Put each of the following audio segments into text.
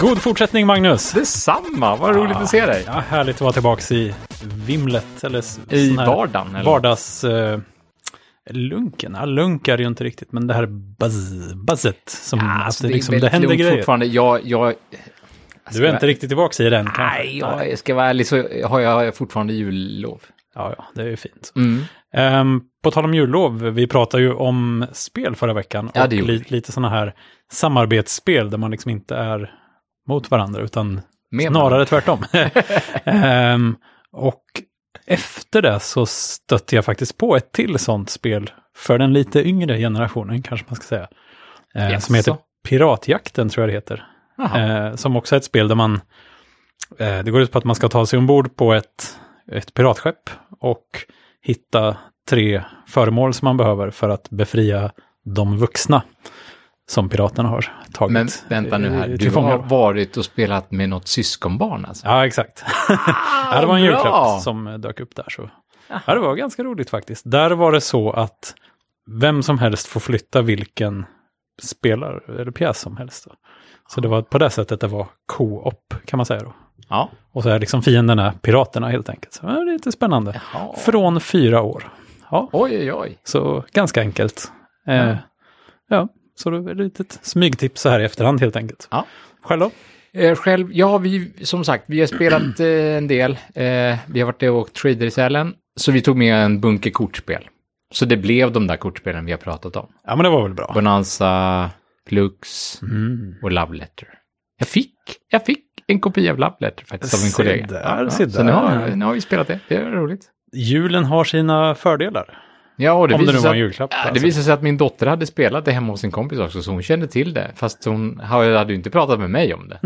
God fortsättning Magnus! Detsamma, vad roligt att se dig. Ja, härligt att vara tillbaka i vimlet. Eller I vardagen, eller? Vardags... eh, lunken? Ja, lunk är ju inte riktigt, men det här buzz, buzzet. Som, Ja, att alltså, det, liksom, det händer grejer. fortfarande. Jag, jag, Du är inte riktigt tillbaka i den kanske? Nej, jag ska vara ärlig så har jag fortfarande jullov. Ja, ja, det är ju fint. Mm. Ehm, på tal om jullov, vi pratade ju om spel förra veckan. Ja, och li, lite sådana här samarbetsspel där man liksom inte är mot varandra utan Med snarare tvärtom. Ehm, och efter det så stötte jag faktiskt på ett till sånt spel för den lite yngre generationen kanske man ska säga. Eh, som Jaså? heter Piratjakten tror jag det heter. Eh, som också är ett spel där man, eh, det går ut på att man ska ta sig ombord på ett, ett piratskepp och hitta tre föremål som man behöver för att befria de vuxna som piraterna har tagit. Men vänta nu här, du har varit och spelat med något syskonbarn alltså? Ja, exakt. ja, det var en bra. julklapp som dök upp där. Så. Ja, det var ganska roligt faktiskt. Där var det så att vem som helst får flytta vilken spelare eller pjäs som helst. Då. Så det var på det sättet det var co-op kan man säga då. Ja. Och så är liksom fienderna piraterna helt enkelt. Så, ja, det är lite spännande. Jaha. Från fyra år. Ja, Oj, oj, oj. så ganska enkelt. Eh, Ja. Ja. så det är ett litet smygtips så här i efterhand helt enkelt. Ja. Själv då? Eh, själv, ja, vi, som sagt, vi har spelat eh, en del. Eh, vi har varit och åkt Sälen. Så vi tog med en bunke kortspel. Så det blev de där kortspelen vi har pratat om. Ja, men det var väl bra. Bonanza, Flux Mm. och Love Letter. Jag fick, jag fick en kopia av Love Letter faktiskt av min kollega. där, se Så nu har, nu har vi spelat det. Det är roligt. Julen har sina fördelar. Ja, och det Om det nu var en att- julklapp. Det alltså. visade sig att min dotter hade spelat det hemma hos sin kompis också, så hon kände till det. Fast hon hade ju inte pratat med mig om det.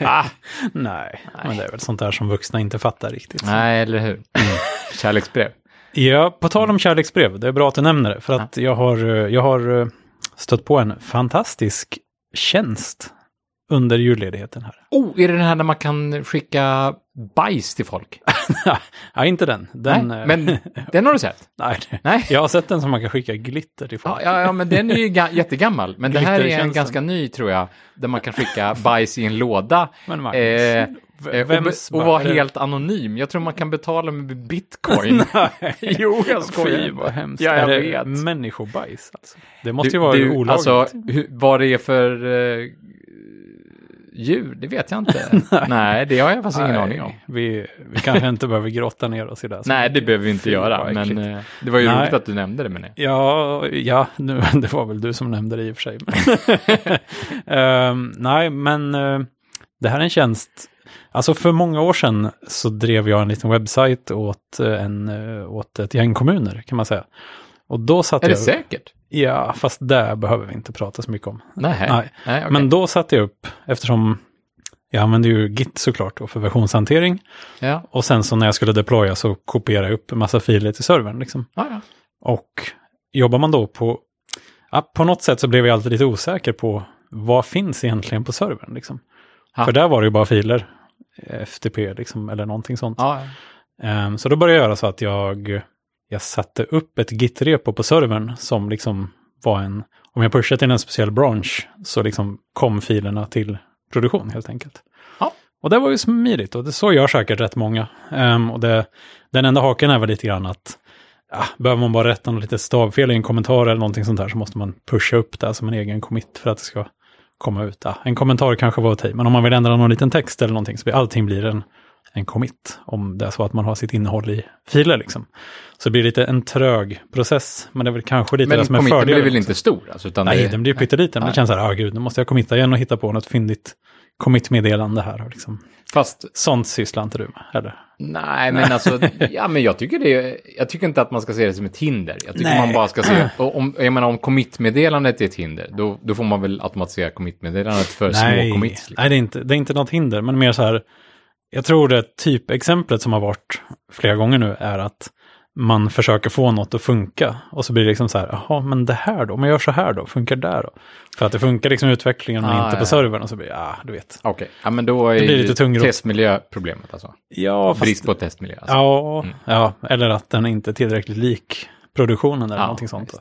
ah, Nej, men det är väl sånt där som vuxna inte fattar riktigt. nej, eller hur? Kärleksbrev. Ja, på tal om kärleksbrev, det är bra att du nämner det. För att jag har, eh, jag har eh, stött på en fantastisk tjänst under julledigheten här. Oh, är det den här där man kan skicka bajs till folk? ja, inte den. den nej, eh, men den har du sett? nej, Nej? jag har sett den som man kan skicka glitter till folk. Ja, ja, ja, men den är ju ga- jättegammal. Men det här är en ganska ny, tror jag, där man kan skicka bajs i en låda. Men Magnus, Eh, eh, och, vems och bara- vara helt anonym. Jag tror man kan betala med bitcoin. jo, jag skojar. Fy vad hemskt. Ja, jag är vet. det människobajs alltså? Det måste Du- ju vara du, olagligt. Alltså, hur, vad det är för uh, djur, det vet jag inte. Nej, det har jag faktiskt ingen Nej, aning om. Vi, vi kanske inte behöver grotta ner oss i det. Nej, det behöver vi inte göra. Men äckligt. eh, det var ju Nej. roligt att du nämnde det med det. Ja, ja nu, det var väl du som nämnde det i och för sig. Ehm, nej, men eh, det här är en tjänst. Alltså för många år sedan så drev jag en liten webbsajt åt, eh, en, åt ett gäng kommuner kan man säga. Och då satte Är det jag... säkert? Ja, fast det behöver vi inte prata så mycket om. Nej. Nej. Nej okej. Men då satte jag upp, eftersom jag använde ju Git såklart då för versionshantering. Ja. Och sen så när jag skulle deploya så kopierade jag upp en massa filer till servern. Liksom. Ja, ja. Och jobbar man då på... Ja, på något sätt så blev jag alltid lite osäker på vad finns egentligen på servern. Liksom. För där var det ju bara filer. FTP liksom, eller någonting sånt. ja. Ehm, så då började jag göra så att jag, jag satte upp ett Git-repo på servern som liksom var en... Om jag pushade till en speciell branch så liksom kom filerna till produktion helt enkelt. Ja. Och det var ju smidigt och det så gör säkert rätt många. Ehm, och det, den enda haken är väl lite grann att ja, behöver man bara rätta något litet stavfel i en kommentar eller någonting sånt där så måste man pusha upp det som en egen commit för att det ska komma ut. Ja, en kommentar kanske var okej, men om man vill ändra någon liten text eller någonting så blir allting blir en, en commit. Om det är så att man har sitt innehåll i filer liksom. Så det blir lite en trög process, men det är väl kanske lite Men det som är fördelen. blir väl också. inte stor? Alltså, utan Nej, det... den blir pytteliten. Men det Nej. känns så här, ah, gud, nu måste jag committa igen och hitta på något fyndigt commit-meddelande här. Liksom. Fast, Sånt sysslar inte du med, eller? nej, men alltså, ja, men jag tycker det är, jag tycker inte att man ska se det som ett hinder. Jag tycker Nej. man bara ska se, om, jag menar om commit-meddelandet är ett hinder, då, då får man väl automatisera commit-meddelandet för små commits. Liksom. nej det, är inte, det är inte något hinder, men mer så här, jag tror det typexemplet som har varit flera gånger nu är att man försöker få något att funka och så blir det liksom så här, jaha, men det här då, jag gör så här då, funkar det där då? För att det funkar liksom utvecklingen men Ah, inte ja, på servern och så blir det, ja, du vet. Okej, ja men då är Det blir lite tungrot. testmiljöproblemet alltså. Ja, fast, Brist på testmiljö. Alltså. ja, Mm. ja, eller att den inte är tillräckligt lik produktionen eller Ja, någonting sånt.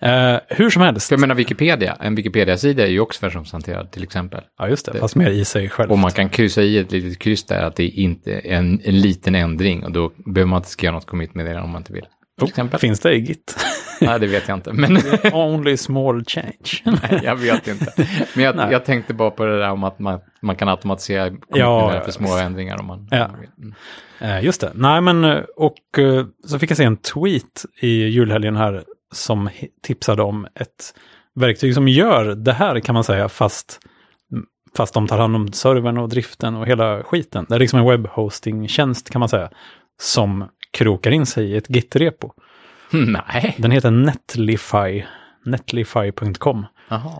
Det. Eh, hur som helst. För jag menar Wikipedia, en Wikipedia-sida är ju också versionshanterad till exempel. Ja, just det. Fast mer i sig själv. Och man kan kryssa i ett litet kryss där att det inte är en, en liten ändring och då behöver man inte skriva något commit med det om man inte vill. Exempel. Finns det i Git? Nej, det vet jag inte. Men Only small change. Nej, jag vet inte. Men jag, jag tänkte bara på det där om att man, man kan automatisera Ja, för små ändringar om man, Ja. Mm. Eh, just det. Nej, men eh, och eh, så fick jag se en tweet i julhelgen här som tipsade om ett verktyg som gör det här kan man säga, fast, fast de tar hand om servern och driften och hela skiten. Det är liksom en webbhosting-tjänst kan man säga, som krokar in sig i ett Git-repo. Nej. Den heter Netlify, netlify.com.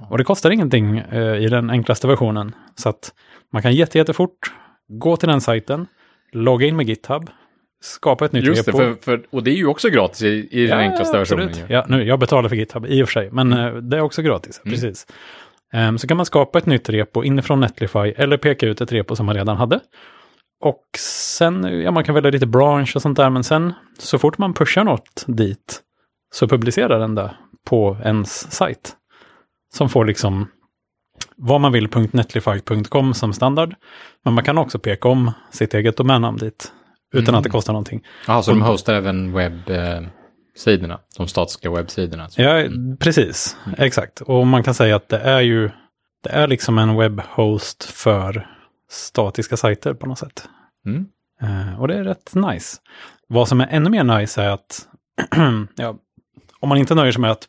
Och det kostar ingenting eh, i den enklaste versionen. Så att man kan jätte, jättefort gå till den sajten, logga in med GitHub, skapa ett nytt Just det, repo. för, för, och det är ju också gratis i, i den enklaste versionen. Ja, nu, jag betalar för GitHub i och för sig, men eh, det är också gratis. Mm. Precis. Ehm, så kan man skapa ett nytt repo inifrån Netlify eller peka ut ett repo som man redan hade. Och sen, ja man kan välja lite branch och sånt där, men sen så fort man pushar något dit så publicerar den det på ens sajt. Som får liksom vad man vill.netlify.com som standard. Men man kan också peka om sitt eget domännamn dit. Utan Mm. att det kostar någonting. Jaha, så de hostar även webbsidorna, de statiska webbsidorna. alltså. Ja, precis. Exakt. Och man kan säga att det är ju det är liksom en webbhost för statiska sajter på något sätt. Mm. Eh, och det är rätt nice. Vad som är ännu mer nice är att ja, om man inte nöjer sig med att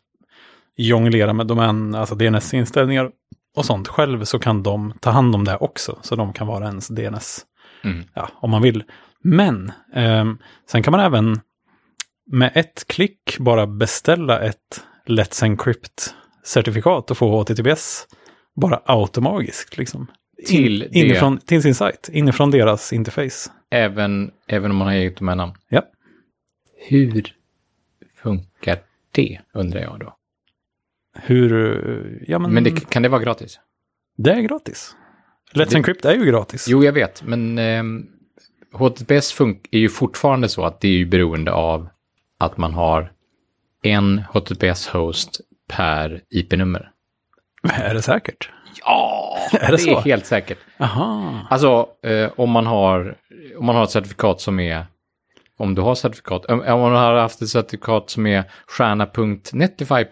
jonglera med domän, alltså DNS-inställningar och sånt själv så kan de ta hand om det också. Så de kan vara ens DNS, Mm. ja, om man vill. Men ehm, sen kan man även med ett klick bara beställa ett Let's Encrypt-certifikat och få HTTPS bara automatiskt. Liksom. Till det. inifrån, till sin sajt, inifrån deras interface. Även, även om man har eget domännamn. Ja. Hur funkar det, undrar jag då. Hur, eh, ja men, Men det, kan det vara gratis? det är gratis. Let's Det- Encrypt är ju gratis. Jo, jag vet, men ehm, HTTPS fun- är ju fortfarande så att det är ju beroende av att man har en HTTPS-host per IP-nummer. Är det säkert? Ja, Är det det är helt säkert. Aha. Alltså, eh, om, man har, om man har ett certifikat som är... Om du har certifikat, om om man har haft ett certifikat som är stjärna.netlify.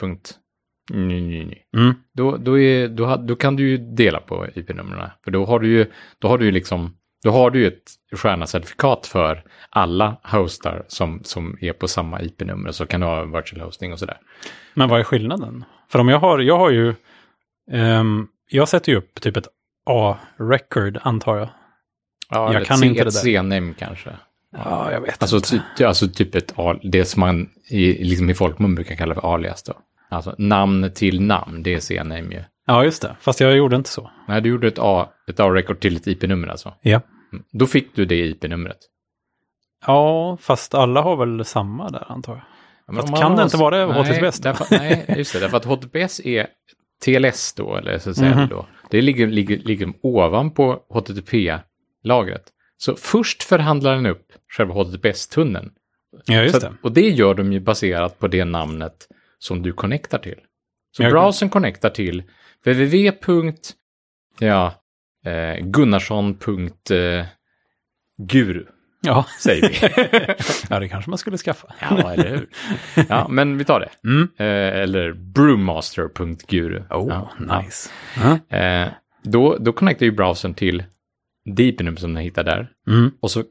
Mm. Då, då, är, då, då kan du ju dela på IP-numren. För då har du ju, då har du ju liksom, då har du ju ett stjärna-certifikat för alla hostar som, som är på samma IP-nummer. Så kan du ha virtual hosting och sådär. Men vad är skillnaden? För om jag har, jag har ju, ehm, jag sätter ju upp typ ett A-record antar jag. Ja, Jag kan ett, inte ett det där. C-name kanske. Ja, jag vet Alltså, inte. ty, alltså typ ett, det som man i, liksom i folkmun brukar kalla för alias då. Alltså namn till namn, det är C-name ju. Ja, just det. Fast jag gjorde inte så. Nej, du gjorde ett A, ett A-record till ett IP-nummer alltså. Ja. Mm. Då fick du det IP-numret. Ja, fast alla har väl samma där antar jag. Ja, Fast kan det inte vara det HTTPS? Därför, nej, just det. Därför att HTTPS är TLS då, eller SSL Mhm. då. Det ligger, ligger, ligger ovanpå HTTP-lagret. Så först förhandlar den upp själva HTTPS-tunneln. Ja, just Så det. att, och det gör de ju baserat på det namnet som du connectar till. Så Jag- browsern connectar till www. Ja, eh, Gunnarsson.guru, Ja. säger vi. ja, det kanske man skulle skaffa. ja, eller hur? Ja, men vi tar det. Mm. Eh, eller brewmaster.guru. Oh, ja. nice. Ja. Eh, då, då connectar ju browsern till Deepinum som den hittar där. Mm. Och så,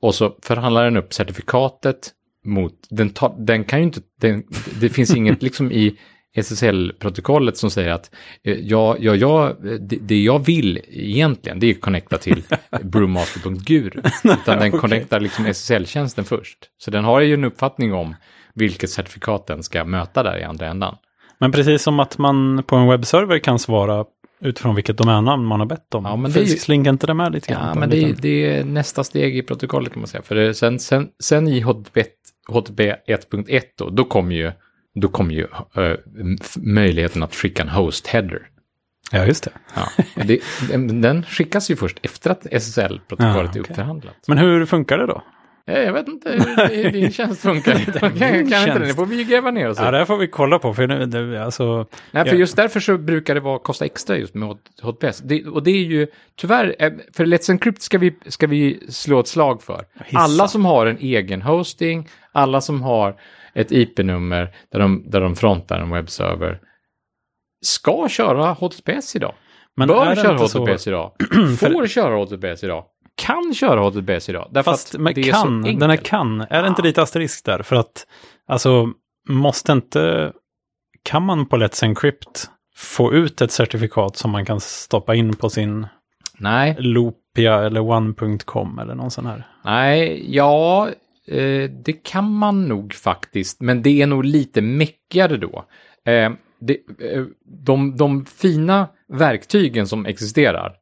och så förhandlar den upp certifikatet mot, den, tar, den kan ju inte, den, det finns inget liksom i SSL-protokollet som säger att eh, ja, ja, ja, det, det jag vill egentligen det är att connecta till brewmaster.guru. Utan den Okej. connectar liksom SSL-tjänsten först. Så den har ju en uppfattning om vilket certifikat den ska möta där i andra ändan. Men precis som att man på en webbserver kan svara utifrån vilket domännamn man har bett om. Ja, men det är ju- Slinker inte det med lite grann? Ja, men en det, är- det är nästa steg i protokollet kan man säga. För sen, sen, sen i HTTP, HTTP 1.1 då, då kommer ju, då kommer ju f- möjligheten att skicka en host-header. Ja, just det. Ja. Det, den, skickas ju först efter att SSL-protokollet Ja, är okej. uppförhandlat. Men hur funkar det då? Eh, Jag vet inte hur din tjänst funkar. kan, kan inte det? tjänst. Det får vi gräva ner oss i. Ja, det får vi kolla på. För nu, det, alltså, Nej, för Ja. just därför så brukar det vara, kosta extra just med HTTPS. Det, och det är ju, tyvärr, eh, för Let's Encrypt ska vi, ska vi slå ett slag för. Hissa. Alla som har en egen hosting, alla som har ett IP-nummer där de, där de frontar en webbserver, ska köra HTTPS idag. men Bör är köra inte så- HTTPS idag. Får köra HTTPS idag. Kan köra HTTPS idag. Därför Fast att det är kan, så den är enkelt. kan. Är det inte lite asterisk där? För att, alltså, måste inte, kan man på Let's Encrypt få ut ett certifikat som man kan stoppa in på sin Nej, Loopia eller one.com eller någon sån här? Nej, ja, eh, det kan man nog faktiskt, men det är nog lite meckigare då. Eh, det, eh, de, de fina verktygen som existerar,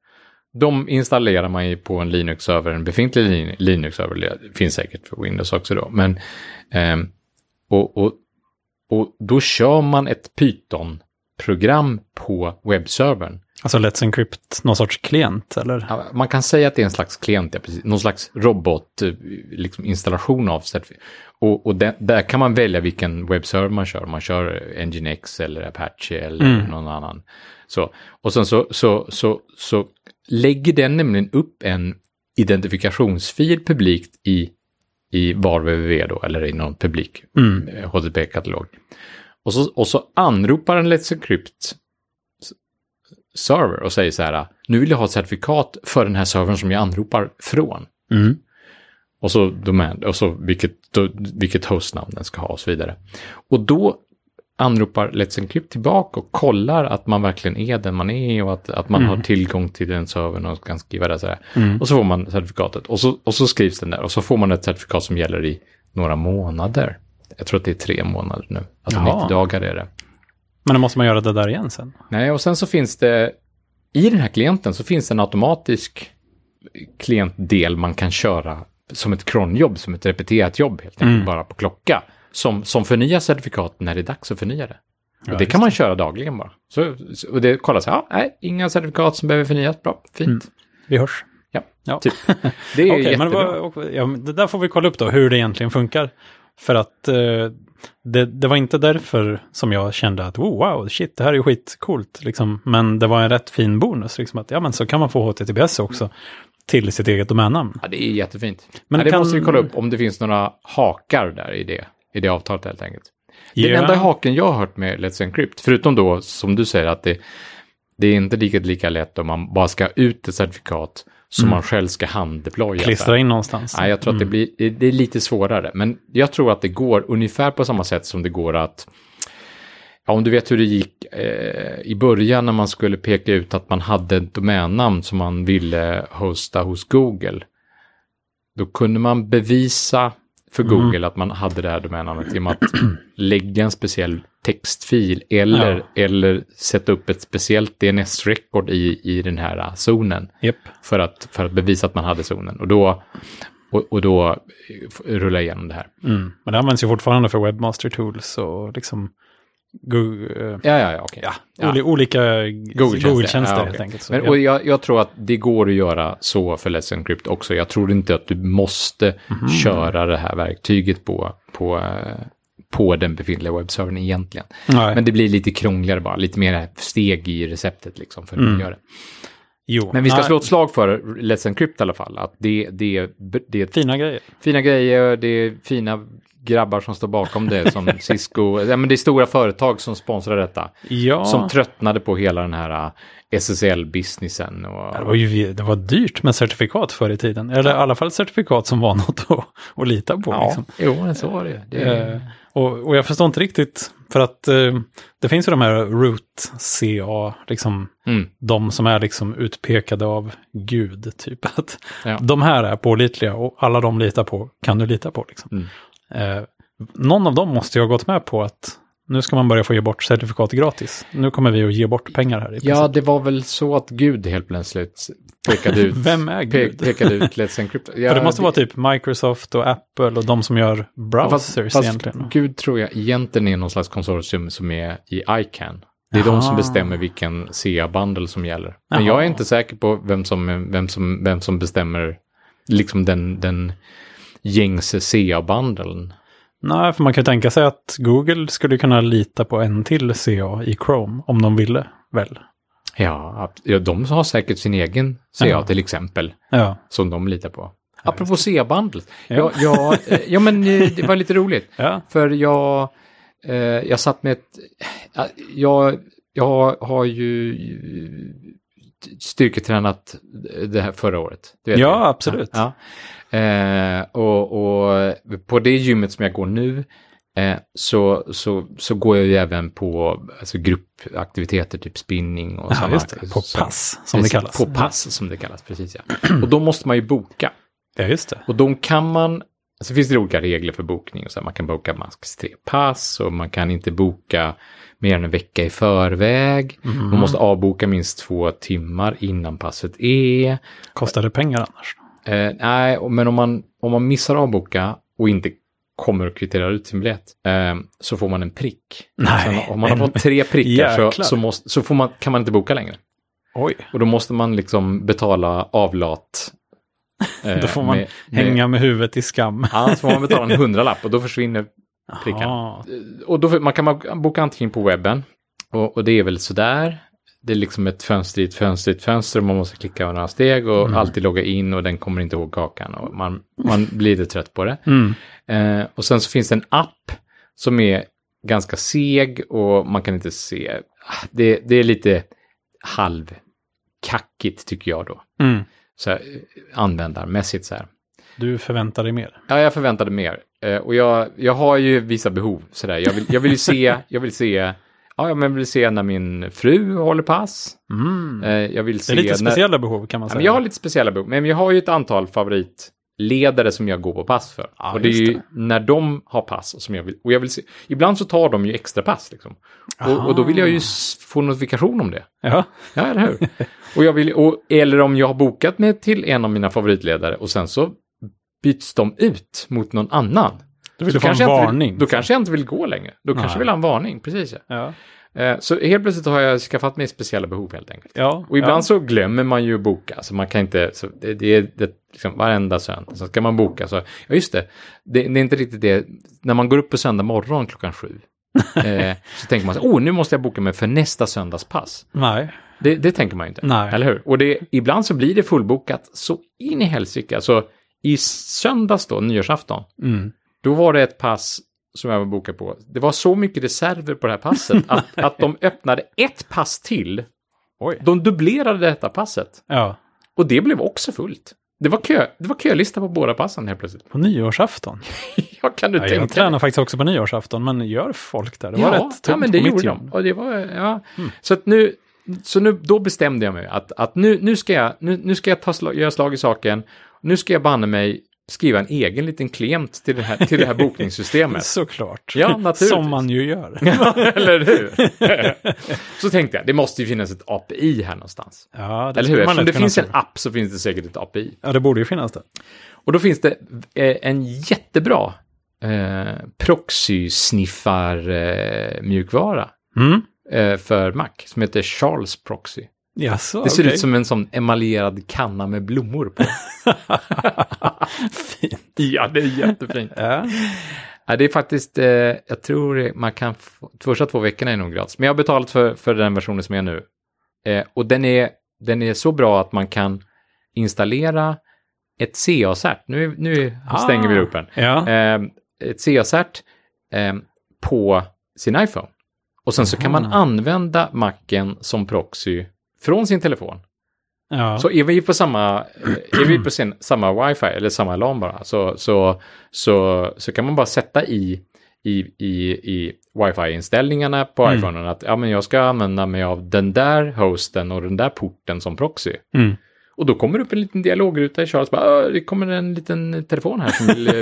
de installerar man ju på en Linux-server, en befintlig Linux-server, det finns säkert för Windows också då, men ehm, och, och, och då kör man ett Python-program på webbservern. Alltså Let's Encrypt, någon sorts klient eller? Ja, Man kan säga att det är en slags klient, ja, precis. någon slags robot, eh, liksom installation av certifikat. Och, och där, där kan man välja vilken webbserver man kör. Man kör Nginx eller Apache eller Mm. någon annan. Så, och sen så, så, så, så lägger den nämligen upp en identifikationsfil publikt i, i var www då, eller i någon publik Mm. eh, HTTP-katalog. Och så, och så anropar en Let's Encrypt server och säger så här, nu vill jag ha ett certifikat för den här servern som jag anropar från. Mm. Och så domän, och så vilket, då, vilket hostnamn den ska ha och så vidare. Och då anropar Let's Encrypt tillbaka och kollar att man verkligen är den man är och att, att man Mm. har tillgång till den servern och kan skriva det så här. Mm. Och så får man certifikatet och så, och så skrivs den där och så får man ett certifikat som gäller i några månader. Jag tror att det är tre månader nu. Alltså Jaha. 90 dagar är det. Men då måste man göra det där igen sen? Nej, och sen så finns det, i den här klienten så finns det en automatisk klientdel man kan köra som ett cronjobb, som ett repeterat jobb helt enkelt, Mm. bara på klocka. Som, som förnyar certifikat när det är dags att förnya det. Ja, det kan man köra dagligen bara. Så, och det kollas, ja, nej, inga certifikat som behöver förnyas, bra, fint. Mm. Vi hörs. Ja, Ja. typ. Det är men jättebra. det, var, ja, men det där får vi kolla upp då, hur det egentligen funkar. För att eh, det, det var inte därför som jag kände att oh, wow, shit, det här är ju skitcoolt. Liksom. Men det var en rätt fin bonus, liksom, att ja, men så kan man få HTTPS också till sitt eget domännamn. Ja, det är jättefint. Men Men det kan- måste vi kolla upp om det finns några hakar där i det, i det avtalet helt enkelt. Den Ja. enda haken jag har hört med Let's Encrypt, förutom då som du säger att det, det är inte lika, lika lätt om man bara ska ut ett certifikat som Mm. man själv ska handdeploya. Klistra in någonstans. Nej, jag tror att det blir, det- det är lite svårare. Men jag tror att det går ungefär på samma sätt som det går att, ja, om du vet hur det gick eh, i början när man skulle peka ut att man hade ett domännamn som man ville hosta hos Google. Då kunde man bevisa för Mm. Google att man hade det här domännamnet genom att lägga en speciell textfil eller, eller sätta upp ett speciellt DNS-record i, i den här eh, zonen Japp. för att, för att bevisa att man hade zonen. Och då, och, och då eh, rulla igenom det här. Mm. Men det används ju fortfarande för Webmaster Tools och liksom Google, eh, Ja, ja, ja, okej. ja, Ja. oli- olika Google-tjänster. Google-tjänster Ja, helt okej. enkelt. Så, Men, ja. och jag, jag tror att det går att göra så för Let's Encrypt också. Jag tror inte att du måste Mhm. köra det här verktyget på, på, eh, på den befintliga webbservern egentligen. Nej. Men det blir lite krångligare bara, lite mer steg i receptet liksom för hur man Mm. gör det. jo, Men vi ska nej, slå ett slag för Let's Encrypt i alla fall. Att det, det, det Fina grejer. fina grejer, det är fina grabbar som står bakom det, som Cisco. Ja, men det är stora företag som sponsrar detta. Ja, Som tröttnade på hela den här uh, SSL-businessen. Och, det var ju det var dyrt med certifikat förr i tiden. Eller i alla fall certifikat som var något att, att lita på. ja, Liksom. jo, men så var det. det Eh, och, och jag förstår inte riktigt, för att eh, det finns ju de här root CA, liksom mm, de som är liksom utpekade av Gud, typ att ja. de här är pålitliga och alla de litar på kan du lita på. Liksom. Mm. Eh, någon av dem måste ju ha gått med på att nu ska man börja få ge bort certifikat gratis. Nu kommer vi att ge bort pengar här. I ja, det var väl så att Gud helt plötsligt pekade ut, Vem är pe Gud? pekade ut Let's Encrypt. Ja, För det måste vara typ Microsoft och Apple och de som gör browsers fast egentligen. Gud tror jag egentligen är någon slags konsortium som är i ICANN. Det är de som bestämmer vilken CA-bundle som gäller. Men Jaha. jag är inte säker på vem som, vem som, vem som bestämmer liksom den, den gängse CA-bundeln. Nej, för man kan ju tänka sig att Google skulle kunna lita på en till CA i Chrome om de ville, väl? Ja, de har säkert sin egen CA Ja. till exempel, Ja, som de litar på. Apropå CA-bundles. Ja. Ja. Ja, ja, ja, men eh, det var lite roligt. För jag, eh, jag satt med ett, ja, jag, jag har ju styrketränat det här förra året. Ja, du. absolut. Ja. Eh, och, och på det gymmet som jag går nu eh, så, så, så går jag ju även på alltså, gruppaktiviteter, typ spinning och ja sådana-. På så- pass, som det kallas. På pass, som det kallas, precis ja. Och då måste man ju boka. Ja, just det. Och de kan man, alltså finns det olika regler för bokning. Och så här, man kan boka max tre pass och man kan inte boka mer än en vecka i förväg. Mm. Man måste avboka minst två timmar innan passet är. Kostar det pengar annars? Eh, nej, men om man, om man missar avboka och inte kommer och kvitterar ut sin biljett eh, så får man en prick. Nej, Så om man har fått tre prickar så, så, måste, så får man, kan man inte boka längre. Oj, Och då måste man liksom betala avlat. eh, då får man med- hänga med huvudet i skam. Ja, så får man betala en hundralapp och då försvinner prickarna. Jaha. Och då, man kan man boka antingen på webben och, och det är väl sådär. Det är liksom ett fönster i ett fönster i ett fönster och man måste klicka några steg och Mm. alltid logga in och den kommer inte ihåg kakan och man, man blir lite trött på det. Mm. Eh, och sen så finns det en app som ganska seg och man kan inte se. Det, det är lite halvkackigt tycker jag då. Mm. Så här, eh, användarmässigt så här. Du förväntar dig mer. Ja, jag förväntade mer. Eh, och jag, jag har ju vissa behov. Sådär. Jag, vill, jag vill ju se, jag vill se, ja, jag vill se när min fru håller pass. Mm. Eh, jag vill Det se är lite när, speciella behov kan man ja, säga. men Jag har lite speciella behov, men jag har ju ett antal favoritledare som jag går på pass för. Ja, och det är ju det. när de har pass som jag vill, och jag vill se, ibland så tar de ju extra pass liksom. Och, och då vill jag ju s- få notifikation om det. Ja, Ja, eller hur? och jag vill, och, eller om jag har bokat mig till en av mina favoritledare och sen så byts de ut mot någon annan. Du vill Så du få en kanske varning. Vill, då kanske jag inte vill gå längre. Då kanske Nej. jag vill ha en varning, precis. Ja. Ja, Eh, Så helt plötsligt har jag skaffat mig speciella behov helt enkelt. ja. Och ibland ja. så glömmer man ju att boka, så man kan inte, så det, det är det, liksom varenda söndag, så ska man boka så, ja just det, det, det är inte riktigt det, när man går upp på söndag morgon klockan sju, eh, så tänker man så, oh nu måste jag boka mig för nästa söndags pass. Nej. Det, det tänker man ju inte, Nej. eller hur? Och det, ibland så blir det fullbokat så in i helsike, alltså i söndags då, nyårsafton, Mm. Då var det ett pass som jag var bokad på. Det var så mycket reserver på det här passet att, att de öppnade ett pass till. Oj. De dubblerade detta passet. Ja, Och det blev också fullt. Det var, kö, det var kölista på båda passen helt plötsligt. på nyårsafton. Ja, kan du Ja, tänka jag tränar faktiskt också på nyårsafton, men gör folk där? Det var ja, rätt tungt ja, men det på gjorde de. Och det var, ja. Så att nu, så nu, då bestämde jag mig att, att nu, nu ska jag, nu, nu ska jag ta slag, göra slag i saken. Nu ska jag banne mig skriva en egen liten klient till det här, till det här bokningssystemet. Såklart. Ja, naturligtvis. Som man ju gör. Eller hur? så tänkte jag, det måste ju finnas ett API här någonstans. Ja, det Eller hur? Eftersom det finns en app så finns det säkert ett API. Ja, det borde ju finnas det. Och då finns det eh, en jättebra eh, proxy-sniffar-mjukvara Mm. eh, för Mac som heter Charles Proxy. Jaså, Det ser okej. ut som en sån emaljerad kanna med blommor på. Fint. ja, det är jättefint. Ja. Ja, det är faktiskt, eh, jag tror man kan, få, första två veckorna är nog gratis. Men jag har betalat för, för den versionen som är nu. Eh, och den är, den är så bra att man kan installera ett CA-cert. Nu, nu stänger vi Ah. rupen. Ja. Eh, ett CA-cert eh, på sin iPhone. Och sen så kan man använda Macen som proxy från sin telefon. ja. Så är vi på samma, är vi på sin, samma wifi eller samma LAN bara så, så, så, så kan man bara sätta i, i, i, i wifi-inställningarna på Mm. iPhonen att ja, men jag ska använda mig av den där hosten och den där porten som proxy. Mm. Och då kommer det upp en liten dialogruta i Charles. Bara, "Åh, det kommer en liten telefon här. Som vill, eh,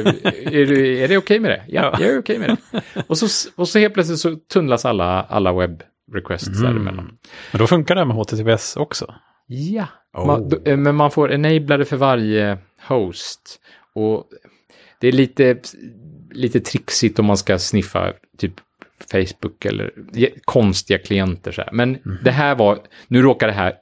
är, du- är det okej med det? Ja, Ja. jag är okej med det. Och så, och så helt plötsligt så tunnlas alla, alla webb requests Mm. däremellan. Men då funkar det med HTTPS också. Ja, Oh. man, då, eh, men man får enablare för varje host. Och det är lite, lite trixigt om man ska sniffa typ Facebook eller konstiga klienter. Så här. Men Mhm. det här var, nu råkar det här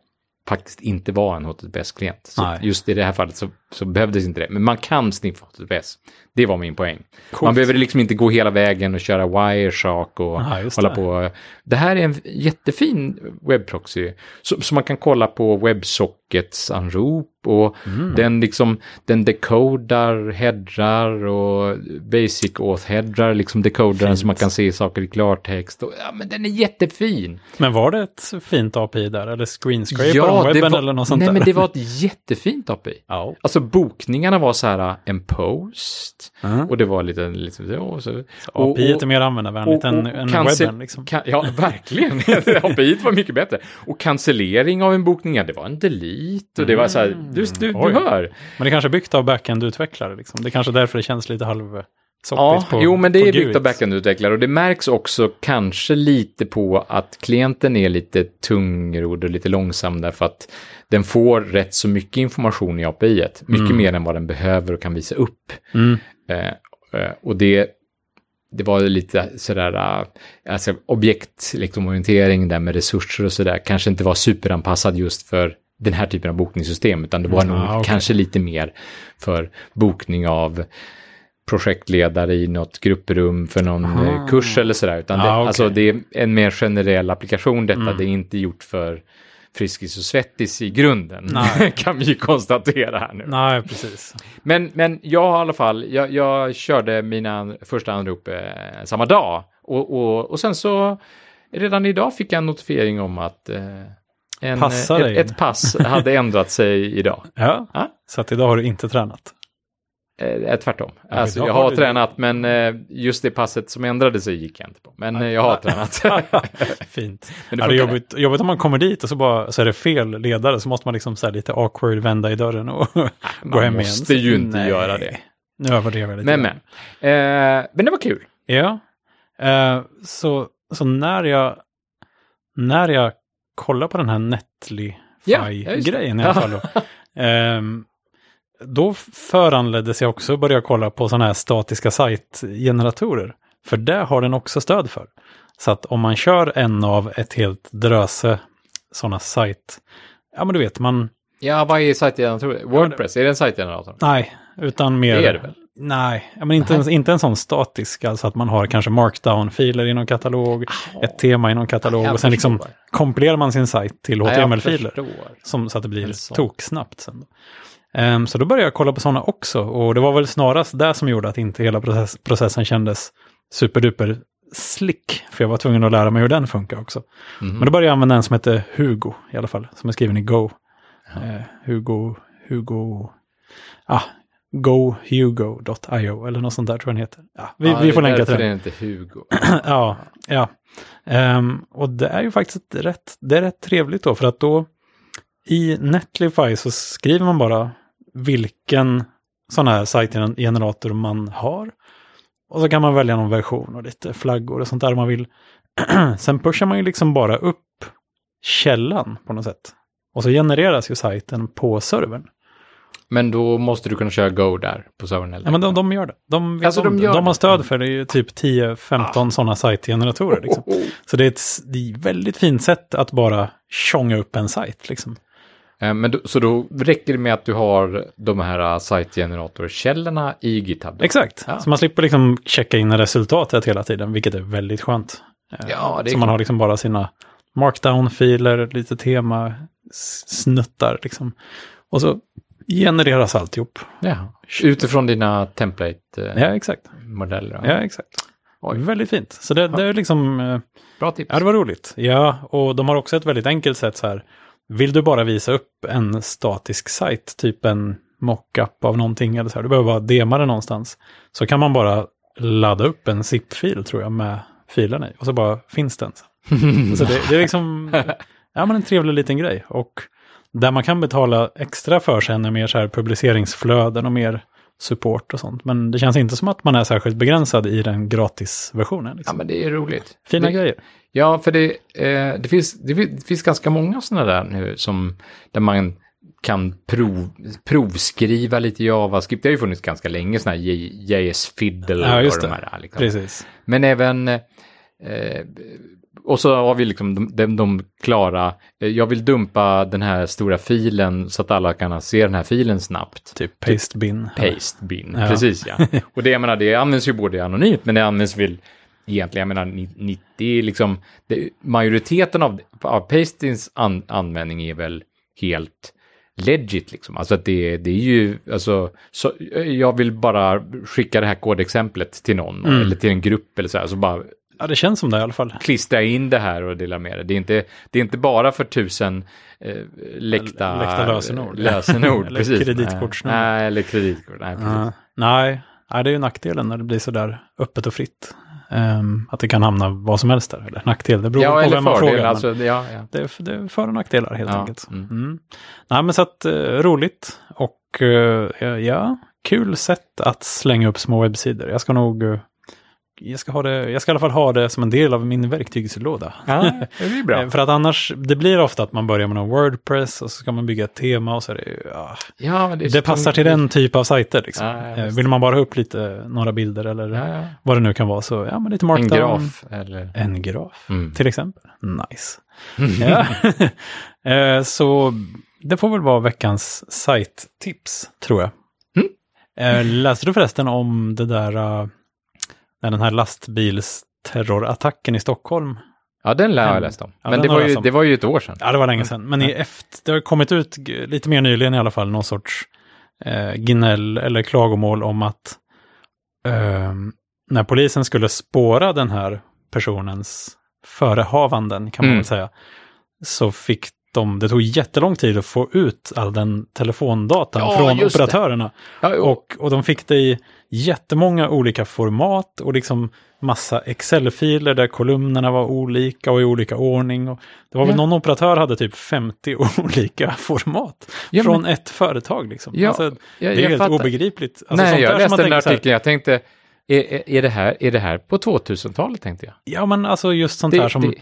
faktiskt inte var en HTTPS-klient. Så Nej. just i det här fallet så, så behövdes inte det. Men man kan sniffa HTTPS. Det var min poäng. Coolt. Man behöver liksom inte gå hela vägen och köra Wireshark och just hålla det. på. Det här är en jättefin webbproxy. Så man kan kolla på WebSockets anrop och Mm. den liksom, den decodar headrar och basic auth headrar, liksom decodaren så man kan se saker i klartext. Och, ja, men den är jättefin. Men var det ett fint API där? Eller screenscraper om det webben var, eller något sånt nej, där? men det var ett jättefint API. Ja. Alltså bokningarna var så här en post Mm. och det var lite, lite så, så, API är mer användarvänligt än, än cancel- webben. Liksom. Kan, ja, verkligen. API var mycket bättre. Och cancellering av en bokning, ja, det var en delete. Och det var så här, du, du, du Oj. hör. Men det kanske är byggt av backend-utvecklare. Liksom. Det är kanske därför det känns lite halvsoppigt Ja, på jo, men det är byggt av backendutvecklare och det märks också kanske lite på att klienten är lite tungrodd och lite långsam därför att den får rätt så mycket information i API. -et. Mycket mer än vad den behöver och kan visa upp. Mm. Eh, eh, och det, det var lite sådär, eh, alltså objektorientering där med resurser och sådär, kanske inte var superanpassad just för den här typen av bokningssystem, utan det var Mm, nog ah, okej. kanske lite mer för bokning av projektledare i något grupprum för någon Aha. eh, kurs eller sådär, utan det, Ah, okej. alltså det är en mer generell applikation detta, Mm. det är inte gjort för Friskis och Svettis i grunden, kan vi ju konstatera här nu. Nej, precis. Men, men jag i alla fall, jag, jag körde mina första anrop eh, samma dag. Och, och, och sen så, redan idag fick jag en notifiering om att eh, en, Passar ett, dig. ett pass hade ändrat sig idag. Ja, Ja. så att idag har du inte tränat. Eh, tvärtom. Ja, alltså, jag har har tränat, men eh, just det passet som ändrade sig gick jag inte på. Men eh, jag har tränat. Fint. Men Ja, det det är jobbigt, jobbigt om man kommer dit och så, bara, så är det fel ledare så måste man liksom så lite awkward vända i dörren och gå Man hem igen. måste ju inte Nej. göra det. Nu överdrev jag lite. Men, men. Eh, men det var kul. Ja. Eh, så, så när jag när jag kollar på den här Ja, ja, det. Netlify-grejen i alla fall då. ehm, då föranleddes jag också börja kolla på sådana här statiska sajtgeneratorer. För det har den också stöd för. Så att om man kör en av ett helt dröse sådana sajt, ja men du vet, man, Ja, vad är sajtgenerator? Wordpress, är det en sajtgenerator? nej, utan mer... Det är det väl? Nej, ja, men inte, en, inte en sån statisk, alltså att man har kanske markdown-filer i någon katalog, ett tema i någon katalog jag och sen liksom kompilerar man sin sajt till Ja, HTML-filer. Som, så att det blir toksnabbt sen. Ehm, så då började jag kolla på sådana också och det var väl snarast det som gjorde att inte hela process, processen kändes superduper slick. För jag var tvungen att lära mig hur den funkar också. Mhm. Men då började jag använda en som heter Hugo i alla fall, som är skriven i Go. Eh, Hugo, Hugo, ah, gohugo.io eller något sånt där tror jag den heter. Ja, vi, Ja, vi får länka till den. det är inte Hugo. ja, ja. Ehm, och det är ju faktiskt rätt, det är rätt trevligt då, för att då i Netlify så skriver man bara vilken sån här sajtgenerator man har. Och så kan man välja någon version och lite flaggor och sånt där man vill. Sen pushar man ju liksom bara upp källan på något sätt. Och så genereras ju sajten på servern. Men då måste du kunna köra Go där på servern. Eller? Ja, men de, de gör det. De, Alltså, de gör de har stöd för det. Det är ju typ 10-15 sådana sajtgeneratorer. Liksom. Oh, oh. Så det är, ett, det är ett väldigt fint sätt att bara tjonga upp en sajt. Liksom. Eh, Men då, så då räcker det med att du har de här uh, sajtgeneratorkällorna i GitHub? då? Exakt, Ja. så man slipper liksom checka in resultatet hela tiden, vilket är väldigt skönt. Eh, Ja, det så man har liksom bara sina markdown-filer, lite tema, snuttar liksom. Och så genereras alltihop. Ja. Utifrån dina template-modeller? Ja, exakt. Ja, exakt. Oj. Väldigt fint. Så det, det är liksom... eh, Bra tips. Ja, det var roligt. Ja, och de har också ett väldigt enkelt sätt så här. Vill du bara visa upp en statisk sajt, typ en mockup av någonting eller så här, du behöver bara dema det någonstans, så kan man bara ladda upp en zip-fil tror jag med filen i och så bara finns den. Så det, det är liksom ja, men en trevlig liten grej. Och där man kan betala extra för sen är mer så här publiceringsflöden och mer support och sånt. Men det känns inte som att man är särskilt begränsad i den gratisversionen. Ja, Liksom. men det är roligt. Fina det, grejer. Ja, för det, eh, det, finns, det, det finns ganska många sådana där nu som där man kan prov, provskriva lite JavaScript. Det har ju funnits ganska länge sådana här JS Fiddle Ja, och de här. Liksom. Precis. Men även eh, och så har vi liksom de, de, de klara, eh, jag vill dumpa den här stora filen så att alla kan se den här filen snabbt. Typ paste bin. Paste bin, Ja. precis ja. Och det, jag menar, det används ju både anonymt, men det används väl egentligen, jag menar, ni- 90, liksom, det, majoriteten av, av pastins an, användning är väl helt legit liksom. Alltså att det, det är ju, alltså, så, jag vill bara skicka det här kodexemplet till någon, Mm. eller till en grupp eller så här, så bara Ja, det känns som det i alla fall. klistra in det här och dela med det. Det är inte, det är inte bara för tusen eh, läckta, Läckta lösenord. lösenord Eller precis. kreditkortsnummer. Nej, eller kreditkort. Nej, precis. Ja. nej, nej, det är ju nackdelen när det blir sådär öppet och fritt. Ehm, att det kan hamna vad som helst där. Eller nackdel, det beror Ja, på vem man frågar. Alltså, ja, ja. det, är, det är för och nackdelar helt Ja, enkelt. mm. Mm. Nej, men så att, eh, roligt och eh, ja, kul sätt att slänga upp små webbsidor. Jag ska nog, eh, jag ska, ha det, jag ska i alla fall ha det som en del av min verktygslåda. ja, det blir bra. Eh, För att annars, det blir ofta att man börjar med någon Wordpress och så ska man bygga ett tema och så är det ju, ja, Ja, men det, är det passar till den typ av sajter. Liksom. Ja, ja, Eh. Vill man bara ha upp lite, några bilder eller Ja, ja. vad det nu kan vara så, ja men lite En markdown. graf eller... En graf, Mm. till exempel. Nice. ja. Eh, så det får väl vara veckans sajttips, tror jag. Mm. Läste du förresten om det där, när den här lastbilsterrorattacken i Stockholm? Ja, den lär jag ha läst om. Ja, Men det var, ju, det var ju ett år sedan. Ja, det var länge sedan. Men i efter, det har kommit ut lite mer nyligen i alla fall någon sorts eh, gnäll eller klagomål om att eh, när polisen skulle spåra den här personens förehavanden, kan man Mm. väl säga, så fick de, det tog jättelång tid att få ut all den telefondatan Ja, från operatörerna. Ja, Och, och de fick det i jättemånga olika format och liksom massa Excel-filer där kolumnerna var olika och i olika ordning. Och det var väl Ja. någon operatör hade typ 50 olika format Ja, från men- ett företag. Liksom. Ja, alltså, det är jag helt fattar. obegripligt. Alltså, Nej, jag läste den artikeln, jag tänkte, är, är, det här, är det här på 2000-talet tänkte jag? Ja, men alltså just sånt Det- här som det-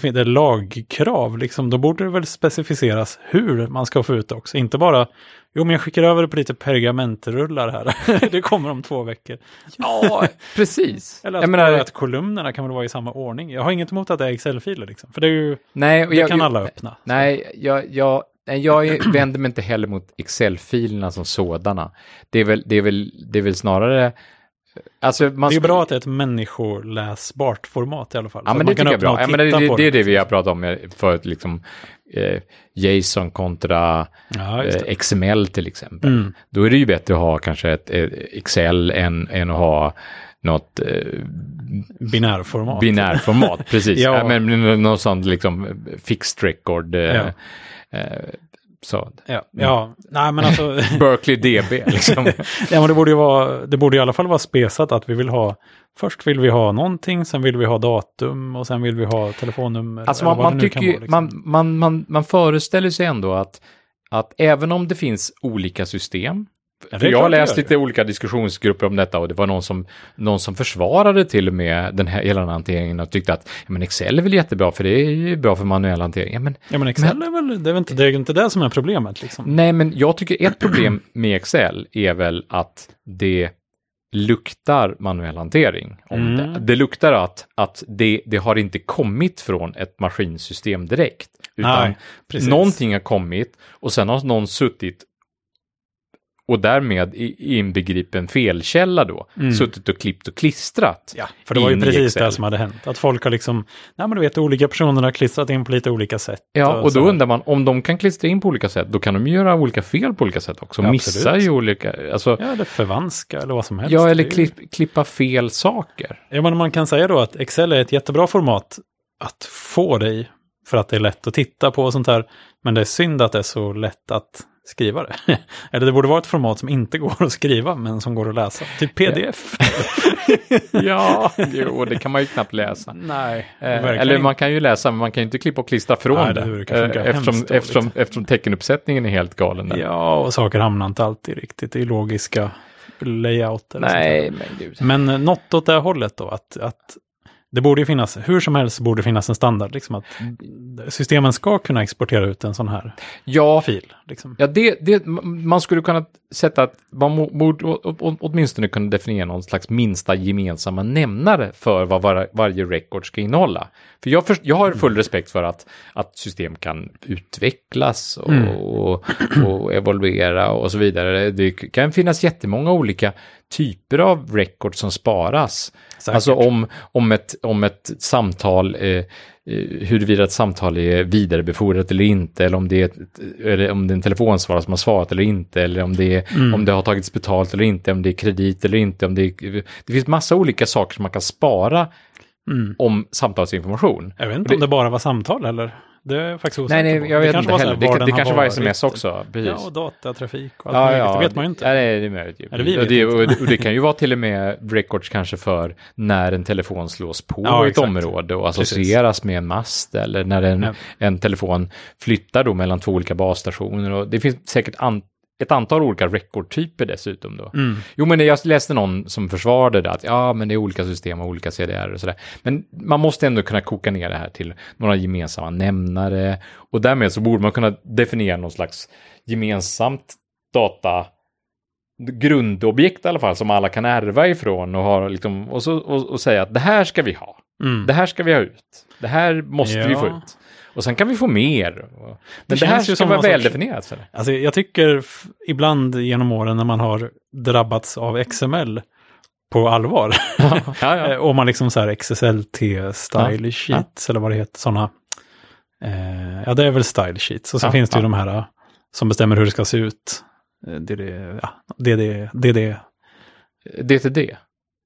det, det är lagkrav, liksom, då borde det väl specificeras hur man ska få ut det också. Inte bara, jo men jag skickar över det på lite pergamentrullar här. det kommer om två veckor. Ja, precis. Eller att, jag menar, att kolumnerna kan väl vara i samma ordning. Jag har inget emot att det är Excel-filer liksom. För det är ju, nej, det jag, kan jag- alla öppna. Nej, jag, jag, jag vänder mig inte heller mot Excel-filerna som sådana. Det är väl, det är väl, det är väl snarare... Alltså, man Det är bra att det är ett människoläsbart format i alla fall. Ja, men det man kan tycker jag är öppna bra. Ja, men det, det, det är det vi har pratat om med- förut, liksom eh, JSON kontra Ja, eh. XML till exempel. Mm. Då är det ju bättre att ha kanske ett, eh, Excel än, än att ha något eh, Binärformat. binärformat. Precis, Ja. men något sånt liksom eh, fixed record. Eh, Ja. Så. Ja, ja. nej men alltså, Berkeley DB liksom. ja, men det borde ju vara, det borde i alla fall vara spesat att vi vill ha, först vill vi ha någonting, sen vill vi ha datum och sen vill vi ha telefonnummer. Alltså man, man tycker ju, vara, liksom. man, man, man, man föreställer sig ändå att, att även om det finns olika system, Ja, jag har läst lite olika diskussionsgrupper om detta och det var någon som, någon som försvarade till och med den här hela den hanteringen och tyckte att ja, men Excel är väl jättebra för det är ju bra för manuell hantering. Ja, men, Ja, men Excel är väl, det är väl inte det, är inte det som är problemet liksom. nej, men jag tycker ett problem med Excel är väl att det luktar manuell hantering. Om Mm. det. det luktar att, att det, det har inte kommit från ett maskinsystem direkt. Utan Nej. Någonting har kommit och sen har någon suttit och därmed inbegripen felkälla då, Mm. suttit och klippt och klistrat. Ja, för det var ju precis det som hade hänt. Att folk har liksom, nej men du vet, olika personer har klistrat in på lite olika sätt. Ja, och så då undrar man, om de kan klistra in på olika sätt, då kan de ju göra olika fel på olika sätt också. Ja, Missa ju olika, alltså, Ja, eller förvanska eller vad som helst. ja, eller klipp, klippa fel saker. Ja, men man kan säga då att Excel är ett jättebra format att få i. För att det är lätt att titta på och sånt här. Men det är synd att det är så lätt att skriva det. Eller det borde vara ett format som inte går att skriva, men som går att läsa. Typ pdf. ja, jo, det kan man ju knappt läsa. Nej, Eh, eller man kan ju läsa, men man kan ju inte klippa och klistra från Nej, det. det eh, eftersom, eftersom, eftersom teckenuppsättningen är helt galen. Där. Ja, och saker hamnar inte alltid riktigt i logiska layout. Eller Nej, men gud. Men eh, något åt det hållet då, att, att det borde ju finnas, hur som helst borde finnas en standard, liksom att systemen ska kunna exportera ut en sån här Ja, fil. Liksom. Ja, det, det, man skulle kunna sätta att man borde åtminstone kunna definiera någon slags minsta gemensamma nämnare för vad var, varje record ska innehålla. För jag, först, jag har full respekt för att, att system kan utvecklas och, och, och evolvera och så vidare. Det kan finnas jättemånga olika typer av records som sparas. Säkert. Alltså om, om, ett, om ett samtal, eh, eh, huruvida ett samtal är vidarebefordrat eller inte, eller om det är, ett, eller om det är en telefonsvarare som har svarat eller inte, eller om det, är, Mm. om det har tagits betalt eller inte, om det är kredit eller inte, om det är, Det finns massa olika saker som man kan spara Mm. om samtalsinformation. Jag vet inte Och om det bara var samtal eller? Det är faktiskt osäker Nej, nej, jag det vet kanske inte heller. Det, det har kanske var sms också. Precis. Ja, och datatrafik och allt Ja, möjligt. ja, det vet man ju inte. Ja, det är det möjligt. Eller vi vet det, och, och det kan ju vara till och med records kanske för när en telefon slås på Ja, i ett exakt. område och associeras med en mast eller när en, en telefon flyttar då mellan två olika basstationer. Och det finns säkert an, ett antal olika recordtyper dessutom då. Mm. Jo, men jag läste någon som försvarade det, att ja, men det är olika system och olika CDR och sådär. Men man måste ändå kunna koka ner det här till några gemensamma nämnare och därmed så borde man kunna definiera någon slags gemensamt data grundobjekt i alla fall som alla kan ärva ifrån och, ha liksom, och, så, och, och säga att det här ska vi ha. Mm. Det här ska vi ha ut. Det här måste vi Ja. få ut. Och sen kan vi få mer. Men det, känns här ska som vara sorts- väldefinierat. Alltså, jag tycker ibland genom åren när man har drabbats av XML på allvar. ja, ja. Eh, Och man liksom så här XSLT style Ja, sheets eller vad det heter, sådana. Eh, ja, det är väl style sheets. Och så finns det ju de här eh, som bestämmer hur det ska se ut. Eh, Det är det, ja, det, är det, det, är det. DTD.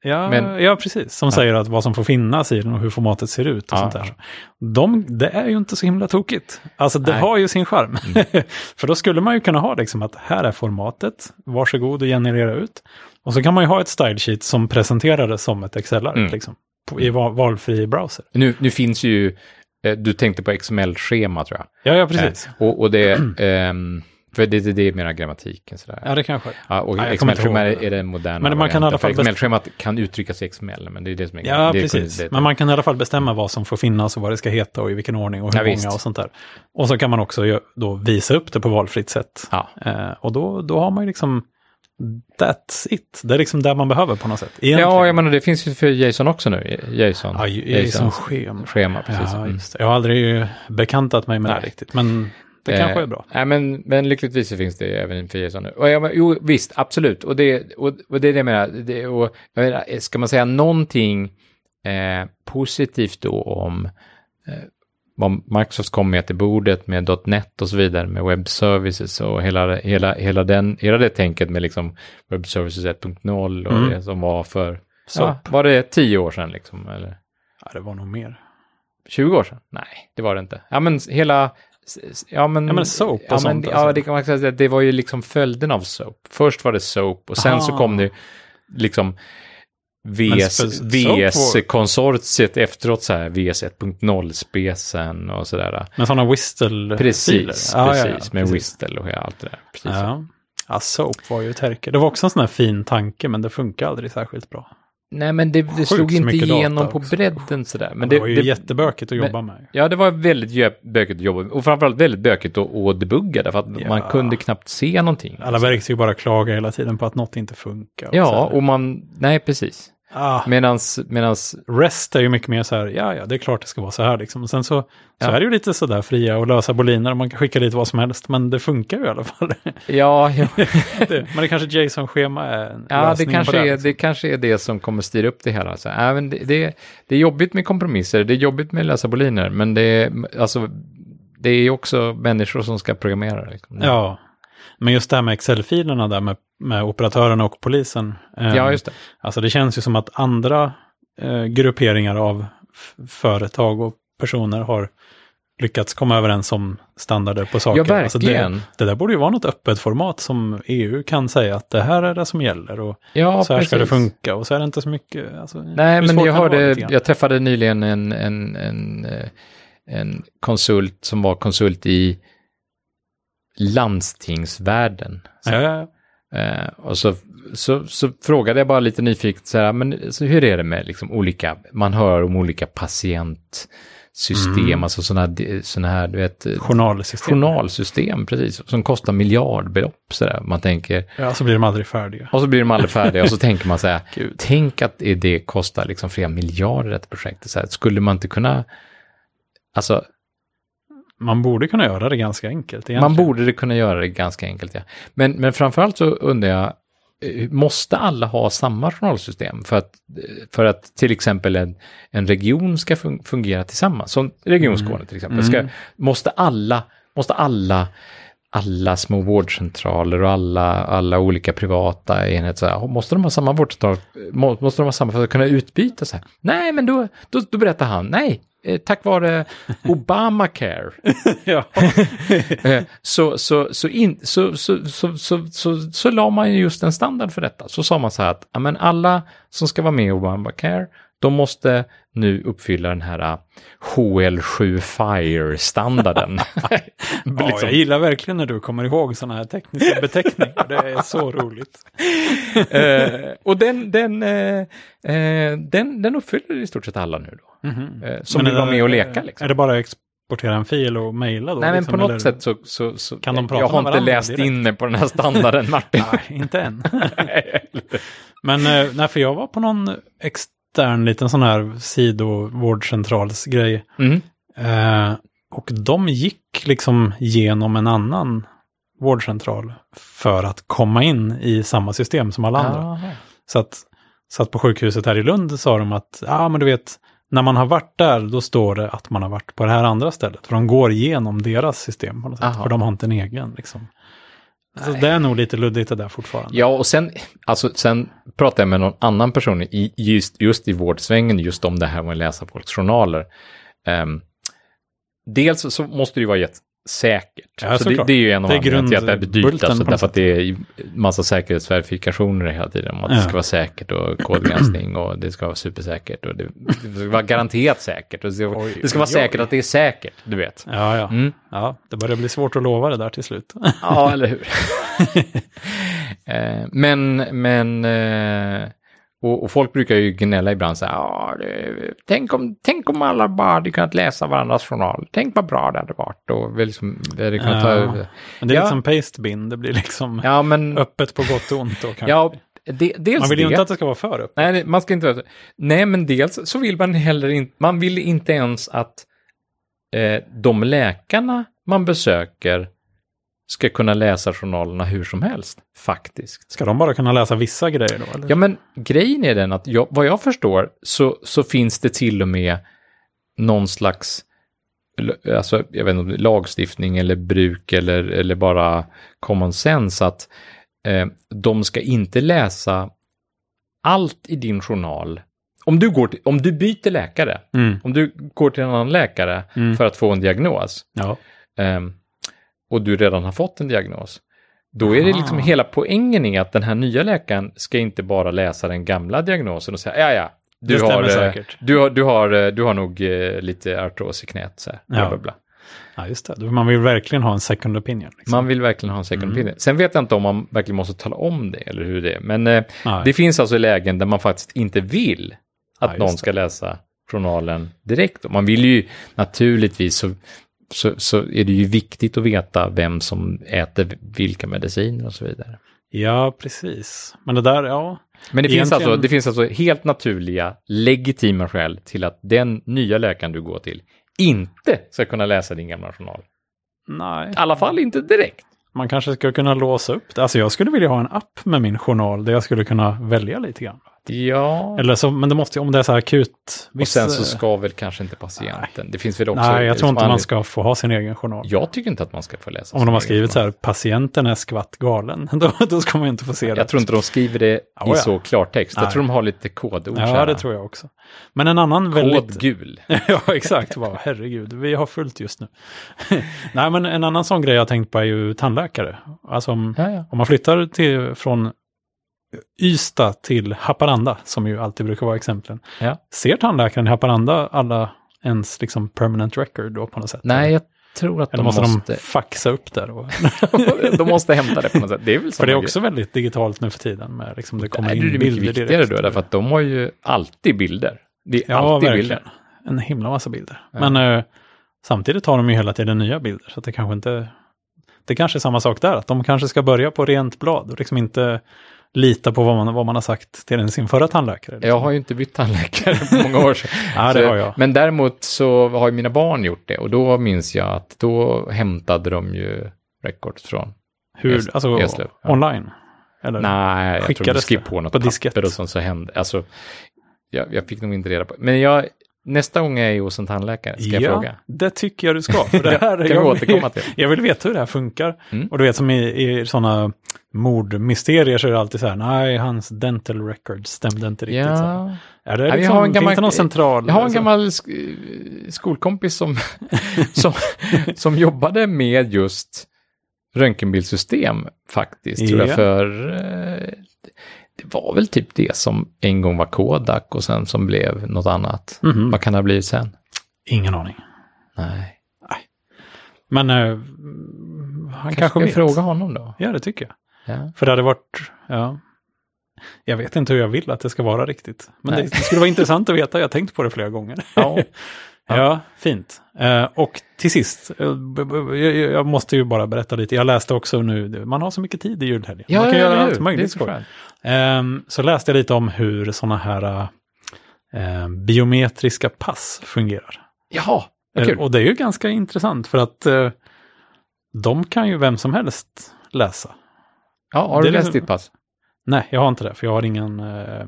Ja, Men- ja, precis. Som säger att vad som får finnas i den och hur formatet ser ut och Ja, sånt där. De, det är ju inte så himla tokigt. Alltså det Nej. har ju sin charm. För då skulle man ju kunna ha liksom att här är formatet, varsågod och generera ut. Och så kan man ju ha ett style sheet som presenterar det som ett Excel-ark Mm. liksom. I val, valfri browser. Nu, nu finns ju, eh, du tänkte på XML-schema tror jag. Ja, ja, precis. Eh, och, och det, ehm, för det, det, det är mera grammatiken sådär. Ja, det kanske. Ja, och Nej, jag kommer inte XML-schema ihåg. är den moderna Men man kan i alla fall XML-schemat kan uttryckas i XML, men det är det som är Ja, det är precis. det- Men man kan i alla fall bestämma vad som får finnas och vad det ska heta och i vilken ordning och hur Ja, många visst. och sånt där. Och så kan man också då visa upp det på valfritt sätt. Ja. Eh, och då, då har man ju liksom, that's it. Det är liksom där man behöver på något sätt. Egentligen. Ja, jag menar det finns ju för JSON också nu. JSON. Ja, ju- Jason schema. schema, precis. Ja, Mm. just det. Jag har aldrig bekantat mig med Nej. det riktigt, men det kanske är bra. Eh, Nej, men, men lyckligtvis så finns det även för JSON nu. Och jag, men, jo, visst, absolut. Och det, och, och det är det jag menar. Det, och, jag menar. Ska man säga någonting eh, positivt då om eh, vad Microsoft kom med till bordet med .NET och så vidare med web services och hela, hela, hela, den, hela det tänket med liksom web services 1.0 och Mm. det som var för, Så. ja, var det 10 år sedan liksom? Eller? Ja, det var nog mer. 20 år sedan? Nej, det var det inte. Ja, men hela... Ja, men, Ja, men SOAP och ja, sånt, Men, alltså. Ja, det kan man säga. Det var ju liksom följden av SOAP. Först var det SOAP och sen så Aha. kom det liksom VS, VS-konsortiet efteråt så här, VS 1.0-specen och sådär. Men sådana whistle Precis, ja, precis. ja, ja, med precis. Whistle och allt det där. Precis. Ja. ja, SOAP var ju ett härke. Det var också en sån här fin tanke, men det funkar aldrig särskilt bra. Nej, men det, det slog inte igenom på bredden sådär. Men Men det, det, var ju det, jättebökigt att men- jobba med. Ja, det var väldigt bökigt att jobba med. Och framförallt väldigt bökigt att, att debugga därför att Ja. man kunde knappt se någonting. Alla verktyg bara klagar hela tiden på att något inte funkar. och Ja, och man, nej precis. Ah, Medans, medans, REST är ju mycket mer så här, ja, ja, det är klart det ska vara så här liksom. Och sen så, så Ja. är det ju lite så där fria och lösa boliner och man kan skicka dit vad som helst, men det funkar ju i alla fall. ja, ja, det, men det kanske JSON-schema är en ja det, kanske det. är, liksom. det kanske är det som kommer styra upp det hela. Så, äh, men det, det, det är jobbigt med kompromisser, det är jobbigt med lösa boliner, men det är, alltså, det är också människor som ska programmera. Liksom. Ja, men just det här med Excel-filerna där med, med operatörerna och polisen. eh, ja, just det. Alltså det känns ju som att andra eh, grupperingar av företag och personer har lyckats komma överens om standarder på saker. Ja, Alltså det, det där borde ju vara något öppet format som EU kan säga att det här är det som gäller och Ja, så här ska det precis. funka och så är det inte så mycket. Alltså, Nej, men jag hörde, jag träffade nyligen en, en, en, eh, en konsult som var konsult i landstingsvärlden. Så, Ja, ja. Eh, och så, så, så frågade jag bara lite nyfiket, så här, men så hur är det med liksom olika, man hör om olika patientsystem, Mm. alltså sådana här, såna här, du vet, Journalsystem. journalsystem, precis, som kostar miljardbelopp, så där. Man tänker, Ja, så blir de aldrig färdiga. och så blir de aldrig färdiga och så tänker man så här, Gud. tänk att det kostar liksom flera miljarder ett projekt. Så här, skulle man inte kunna, alltså Man borde kunna göra det ganska enkelt egentligen. man borde kunna göra det ganska enkelt. Ja. Men, men framförallt så undrar jag, eh, måste alla ha samma journalsystem för att, för att till exempel en, en region ska fun- fungera tillsammans? Som Region Skåne till exempel. Ska, Mm. måste alla, måste alla alla små vårdcentraler och alla, alla olika privata enheter, måste de ha samma vårdcentral, må- måste de ha samma för att kunna utbyta så här? Nej, men då, då, då berättar han, nej, tack vare Obamacare. Eh, så, så, så, in, så, så, så, så, så, så la man ju just en standard för detta. Så sa man så här att ja, men alla som ska vara med i Obamacare, de måste nu uppfylla den här eh, HL7 Fire-standarden. ja, Liksom. jag gillar verkligen när du kommer ihåg sådana här tekniska beteckningar. Det är så roligt. Eh, och den, den, eh, eh, den, den uppfyller i stort sett alla nu då. Mhm. Eh, som Men vill vara med och leka. Liksom. Är det bara att exportera en fil och mejla då? Nej, men liksom, på något eller? sätt så, så, så Kan de prata jag har inte läst direkt? in mig på den här standarden, Martin. Nej, inte än. Men eh, nej, för jag var på någon extern liten sån här sidovårdcentralsgrej. Mm. Eh, och de gick liksom genom en annan vårdcentral för att komma in i samma system som alla andra. Så att, så att på sjukhuset här i Lund sa de att, ja men du vet, när man har varit där, då står det att man har varit på det här andra stället. För de går igenom deras system på något sätt. Aha. För de har inte en egen liksom. Så Nej. det är nog lite luddigt det där fortfarande. Ja, och sen, alltså, sen pratade jag med någon annan person i, just, just i vårdsvängen, just om det här med att läsa folks journaler. Ehm, dels så måste det ju vara jättesäkert. Ja, så det, det är ju en av Det är anledningarna till att det blir dyrt, alltså, därför att det är massa säkerhetsverifikationer hela tiden. Om att det Ja. ska vara säkert och kodgranskning och det ska vara supersäkert och det, det ska vara garanterat säkert. Och det, ska, Oj, det ska vara oj, säkert oj. att det är säkert, du vet. Ja, ja. Mm. ja, det börjar bli svårt att lova det där till slut. Ja, eller hur? eh, men, men, eh, och, och folk brukar ju gnälla ibland så här, det, tänk, om, tänk om alla bara hade kunnat läsa varandras journal. Tänk vad bra det hade varit. Och liksom, vi hade kunnat Ja. ta, Men det är Ja. lite som pastebin, det blir liksom ja, men, öppet på gott och ont då kanske. ja, de, dels man vill ju det. inte att det ska vara för öppet. Nej, det- man ska inte... Nej, men dels så vill man heller inte... Man vill inte ens att eh, de läkarna man besöker ska kunna läsa journalerna hur som helst, faktiskt. Ska de bara kunna läsa vissa grejer då? Eller? Ja, men grejen är den att jag, vad jag förstår så, så finns det till och med någon slags alltså, jag vet inte lagstiftning eller bruk eller, eller bara common sense att eh, de ska inte läsa allt i din journal. Om du, går till, om du byter läkare, Mm. om du går till en annan läkare Mm. för att få en diagnos Ja. ehm, och du redan har fått en diagnos, då är det Aha. liksom hela poängen i att den här nya läkaren ska inte bara läsa den gamla diagnosen och säga ja ja, du Det har, eh, säkert. du har, du har, eh, du har nog eh, lite artros i knät. Så här, Ja. bla, bla. ja, just det. Man vill verkligen ha en second opinion. Liksom. Man vill verkligen ha en second Mm. opinion. Sen vet jag inte om man verkligen måste tala om det eller hur det är. Men eh, det finns alltså lägen där man faktiskt inte vill att Ja, någon det. ska läsa journalen direkt. Och man vill ju naturligtvis så, så, så är det ju viktigt att veta vem som äter vilka mediciner och så vidare. Ja, precis. Men det där, ja. Men det finns, Egentligen- alltså, det finns alltså helt naturliga, legitima skäl till att den nya läkaren du går till inte ska kunna läsa din gamla journal. Nej. I alla fall inte direkt. Man kanske skulle kunna låsa upp det. Alltså jag skulle vilja ha en app med min journal där jag skulle kunna välja lite grann. Ja, Eller så, men det måste ju, om det är så här akut. och viss- sen så ska väl kanske inte patienten. Det finns väl också... Nej, jag tror inte man ska få ha sin egen journal. Jag tycker inte att man ska få läsa Om de har skrivit så här, patienten är skvatt galen, då, då ska man ju inte få se det. Jag tror inte de skriver det Ja, i ja. så klartext. Jag Nej. tror de har lite kodord. Ja, här. det tror jag också. Men en annan Kod väldigt... gul. ja, exakt. Bara, herregud, vi har fullt just nu. Nej, men en annan sån grej jag tänkt på är ju tandläkare. Alltså om, ja. om man flyttar till, från Ystad till Haparanda, som ju alltid brukar vara exemplen. Ja. Ser tandläkaren i Haparanda alla ens liksom permanent record då på något sätt? Nej, jag tror att Eller de måste, måste, de faxa upp där? Och, de måste hämta det på något sätt. Det är väl för det är också väldigt digitalt nu för tiden. Med liksom det grej. kommer är in det mycket bilder viktigare direkt. då, därför att de har ju alltid bilder. Det är Ja, alltid verkligen. bilder. En himla massa bilder. Ja. Men eh, samtidigt har de ju hela tiden nya bilder. Så det kanske inte... Det kanske är samma sak där. Att de kanske ska börja på rent blad och liksom inte lita på vad man, vad man har sagt till sin förra tandläkare. Liksom. Jag har ju inte bytt tandläkare på många år sedan. Ja, det har jag. Men däremot så har ju mina barn gjort det och då minns jag att då hämtade de ju records från. Hur, Eslöv. alltså Eslöv, online? Eller? Nej, jag tror de skrev på något på papper diskett? och sånt så hände. Alltså, jag, jag fick nog inte reda på. Men jag, nästa gång jag är hos en tandläkare ska jag ja, fråga. det tycker jag du ska. För det här, kan jag, återkomma till. Jag vill veta hur det här funkar. Mm. Och du vet som i, i sådana mordmysterier så är det alltid så här, nej, hans dental records stämde inte riktigt. Så. Ja, Är det liksom, har en gammal- finns det någon central? jag har en gammal sk- skolkompis som, som, som jobbade med just röntgenbildsystem faktiskt. Tror Ja. jag, för eh, det var väl typ det som en gång var Kodak och sen som blev något annat. Mhm. Vad kan det ha blivit sen? Ingen aning. Nej. Men eh, han Kanske, kanske vet. fråga honom då? Ja, det tycker jag. Ja. För det hade varit, ja. Jag vet inte hur jag vill att det ska vara riktigt. Men det, Nej. det skulle vara intressant att veta, jag har tänkt på det flera gånger. Ja. Ja, fint. Eh, och till sist, eh, jag, jag måste ju bara berätta lite. Jag läste också nu, man har så mycket tid i julhelgen. man kan göra eller allt möjligt. Skoj. Ehm, så läste jag lite om hur sådana här eh, biometriska pass fungerar. Jaha, vad Eh, kul. och det är ju ganska intressant för att eh, de kan ju vem som helst läsa. Ja, har det du är läst liksom- ditt pass? Nej, jag har inte det, för jag har ingen... Eh,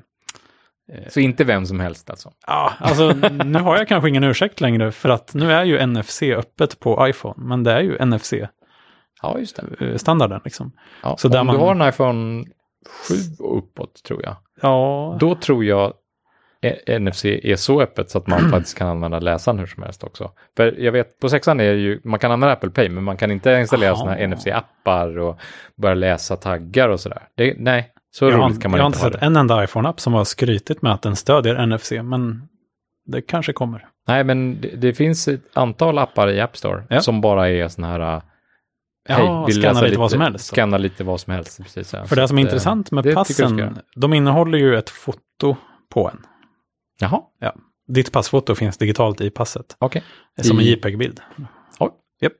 Så inte vem som helst alltså? ja, alltså nu har jag kanske ingen ursäkt längre för att nu är ju NFC öppet på iPhone, men det är ju Ja, just det. NFC-standarden liksom. Ja, Så om där du man- har en iPhone 7 och uppåt tror jag. Ja, Då tror jag NFC är så öppet så att man faktiskt kan använda läsaren hur som helst också. För jag vet, på sexan är det ju, man kan använda Apple Pay, men man kan inte installera sådana här NFC-appar och börja läsa taggar och sådär. Det, nej, så jag roligt kan man jag har inte inte ha sett det. en enda iPhone-app som har skrytit med att den stödjer NFC, men det kanske kommer. Nej, men det, det finns ett antal appar i App Store Ja. som bara är sådana här... Ja, vill scanna läsa lite vad som helst. Scanna lite vad som helst, precis. ja. För Så det som är eh, intressant med det passen, de innehåller ju ett foto på en. Jaha, Ditt passfoto finns digitalt i passet, okej. som en I- JPEG-bild. Oj. Japp.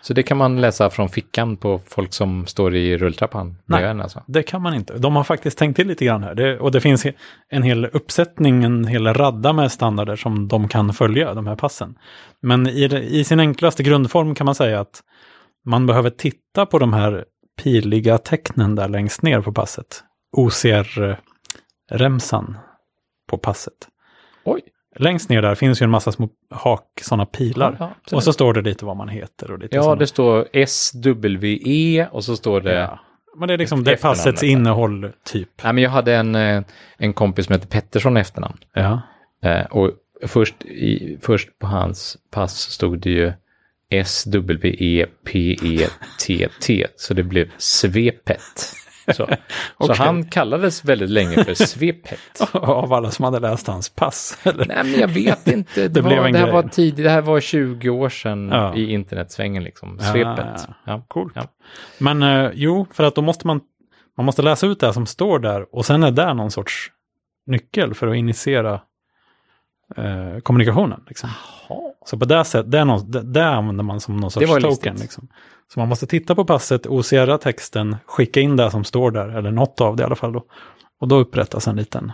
Så det kan man läsa från fickan på folk som står i rulltrappan? Nej. en, Alltså. Det kan man inte. De har faktiskt tänkt till lite grann här. Det, och det finns en hel uppsättning, en hel radda med standarder som de kan följa, de här passen. Men i, det- i sin enklaste grundform kan man säga att man behöver titta på de här piliga tecknen där längst ner på passet. OCR-remsan på passet. Oj. Längst ner där finns ju en massa små hak, sådana pilar. Ja, och så står det lite vad man heter och lite Ja, såna- det står SWE och så står det... Ja. Men det är liksom det passets innehåll, typ. Nej, men jag hade en, eh, en kompis som hette Pettersson i efternamn. Ja. Eh, och först, i, först på hans pass stod det ju S-W-E-P-E-T-T. Så det blev Svepet. Så, så Okej. han kallades väldigt länge för Svepet. Av alla som hade läst hans pass. Eller? Nej, men jag vet inte. Det, Det var, det här var tidigt. Det här var 20 år sedan Ja. i internetsvängen, liksom. Ja, Svepet. ja. Ja. Coolt. Ja. Men eh, jo, för att då måste man, man måste läsa ut det som står där och sen är det någon sorts nyckel för att initiera eh, kommunikationen. Liksom. Jaha. Så på det sättet, det, är det, det använder man som någon sorts token. Liksom. Så man måste titta på passet, OCR texten, skicka in det som står där, eller något av det i alla fall då. Och då upprättas en liten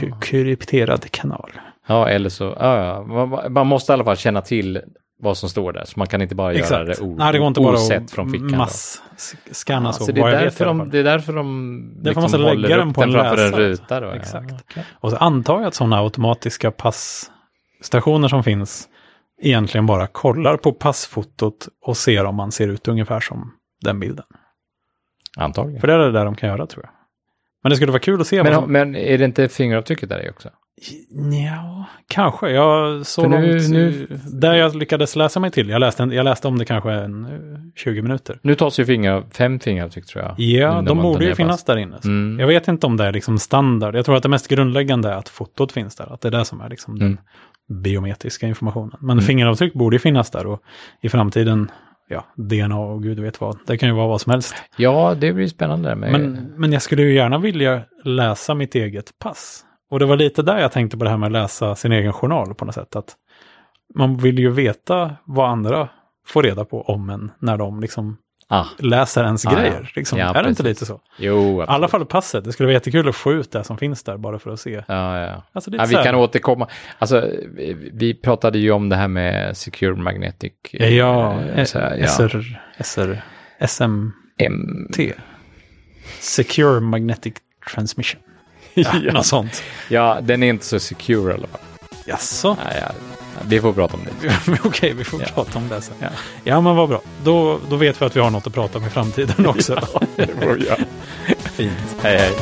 k- krypterad kanal. Ja, eller så, ja, ja. Man, man måste i alla fall känna till vad som står där. Så man kan inte bara göra Exakt. det o, Nej, det går inte bara osett från fickan. då. mass-scanna Ja, så. så det är, därför de, det är därför de liksom Därför måste lägga håller den på en framför en läsare. ruta. Då, ja. Exakt. Okej. Och så antar jag att sådana automatiska passstationer som finns egentligen bara kollar på passfotot och ser om man ser ut ungefär som den bilden. Antagligen. För det är det där de kan göra tror jag. Men det skulle vara kul att se. Men, som... men är det inte fingeravtrycket där i också? Ja, kanske. Jag så För nu- långt, nu- Där jag lyckades läsa mig till. Jag läste, en, jag läste om det kanske en eh, 20 minuter. Nu tas ju finger, fem fingeravtryck tror jag. Ja, de borde ju finnas där inne. Mm. Jag vet inte om det är liksom standard. Jag tror att det mest grundläggande är att fotot finns där. Att det är det som är liksom Mm. den biometriska informationen. Men Mm. fingeravtryck borde ju finnas där och i framtiden, ja, DNA och gud vet vad. Det kan ju vara vad som helst. Ja, det blir spännande. Med, Men, men jag skulle ju gärna vilja läsa mitt eget pass. Och det var lite där jag tänkte på det här med att läsa sin egen journal på något sätt. Att man vill ju veta vad andra får reda på om en när de liksom ah, läser ens Ah, ja. grejer. Liksom. Ja, är det inte lite så? jo, I alla fall passet. Det skulle vara jättekul att få ut det som finns där bara för att se. Ja, ja. Alltså, Ja, vi kan återkomma. Alltså, vi, pratade ju om det här med Secure Magnetic. eh, Ja, så här, ja. SR, SR, SMT. Secure Magnetic Transmission. Ja, Ja. Något sånt. ja, den är inte så secure i alla fall. Jaså? Ja, ja. Vi får prata om det. Okej, vi får Ja. prata om det sen. Ja. Ja, men vad bra. Då, då vet vi att vi har något att prata om i framtiden också. det får vi göra. Fint. Hej, hej.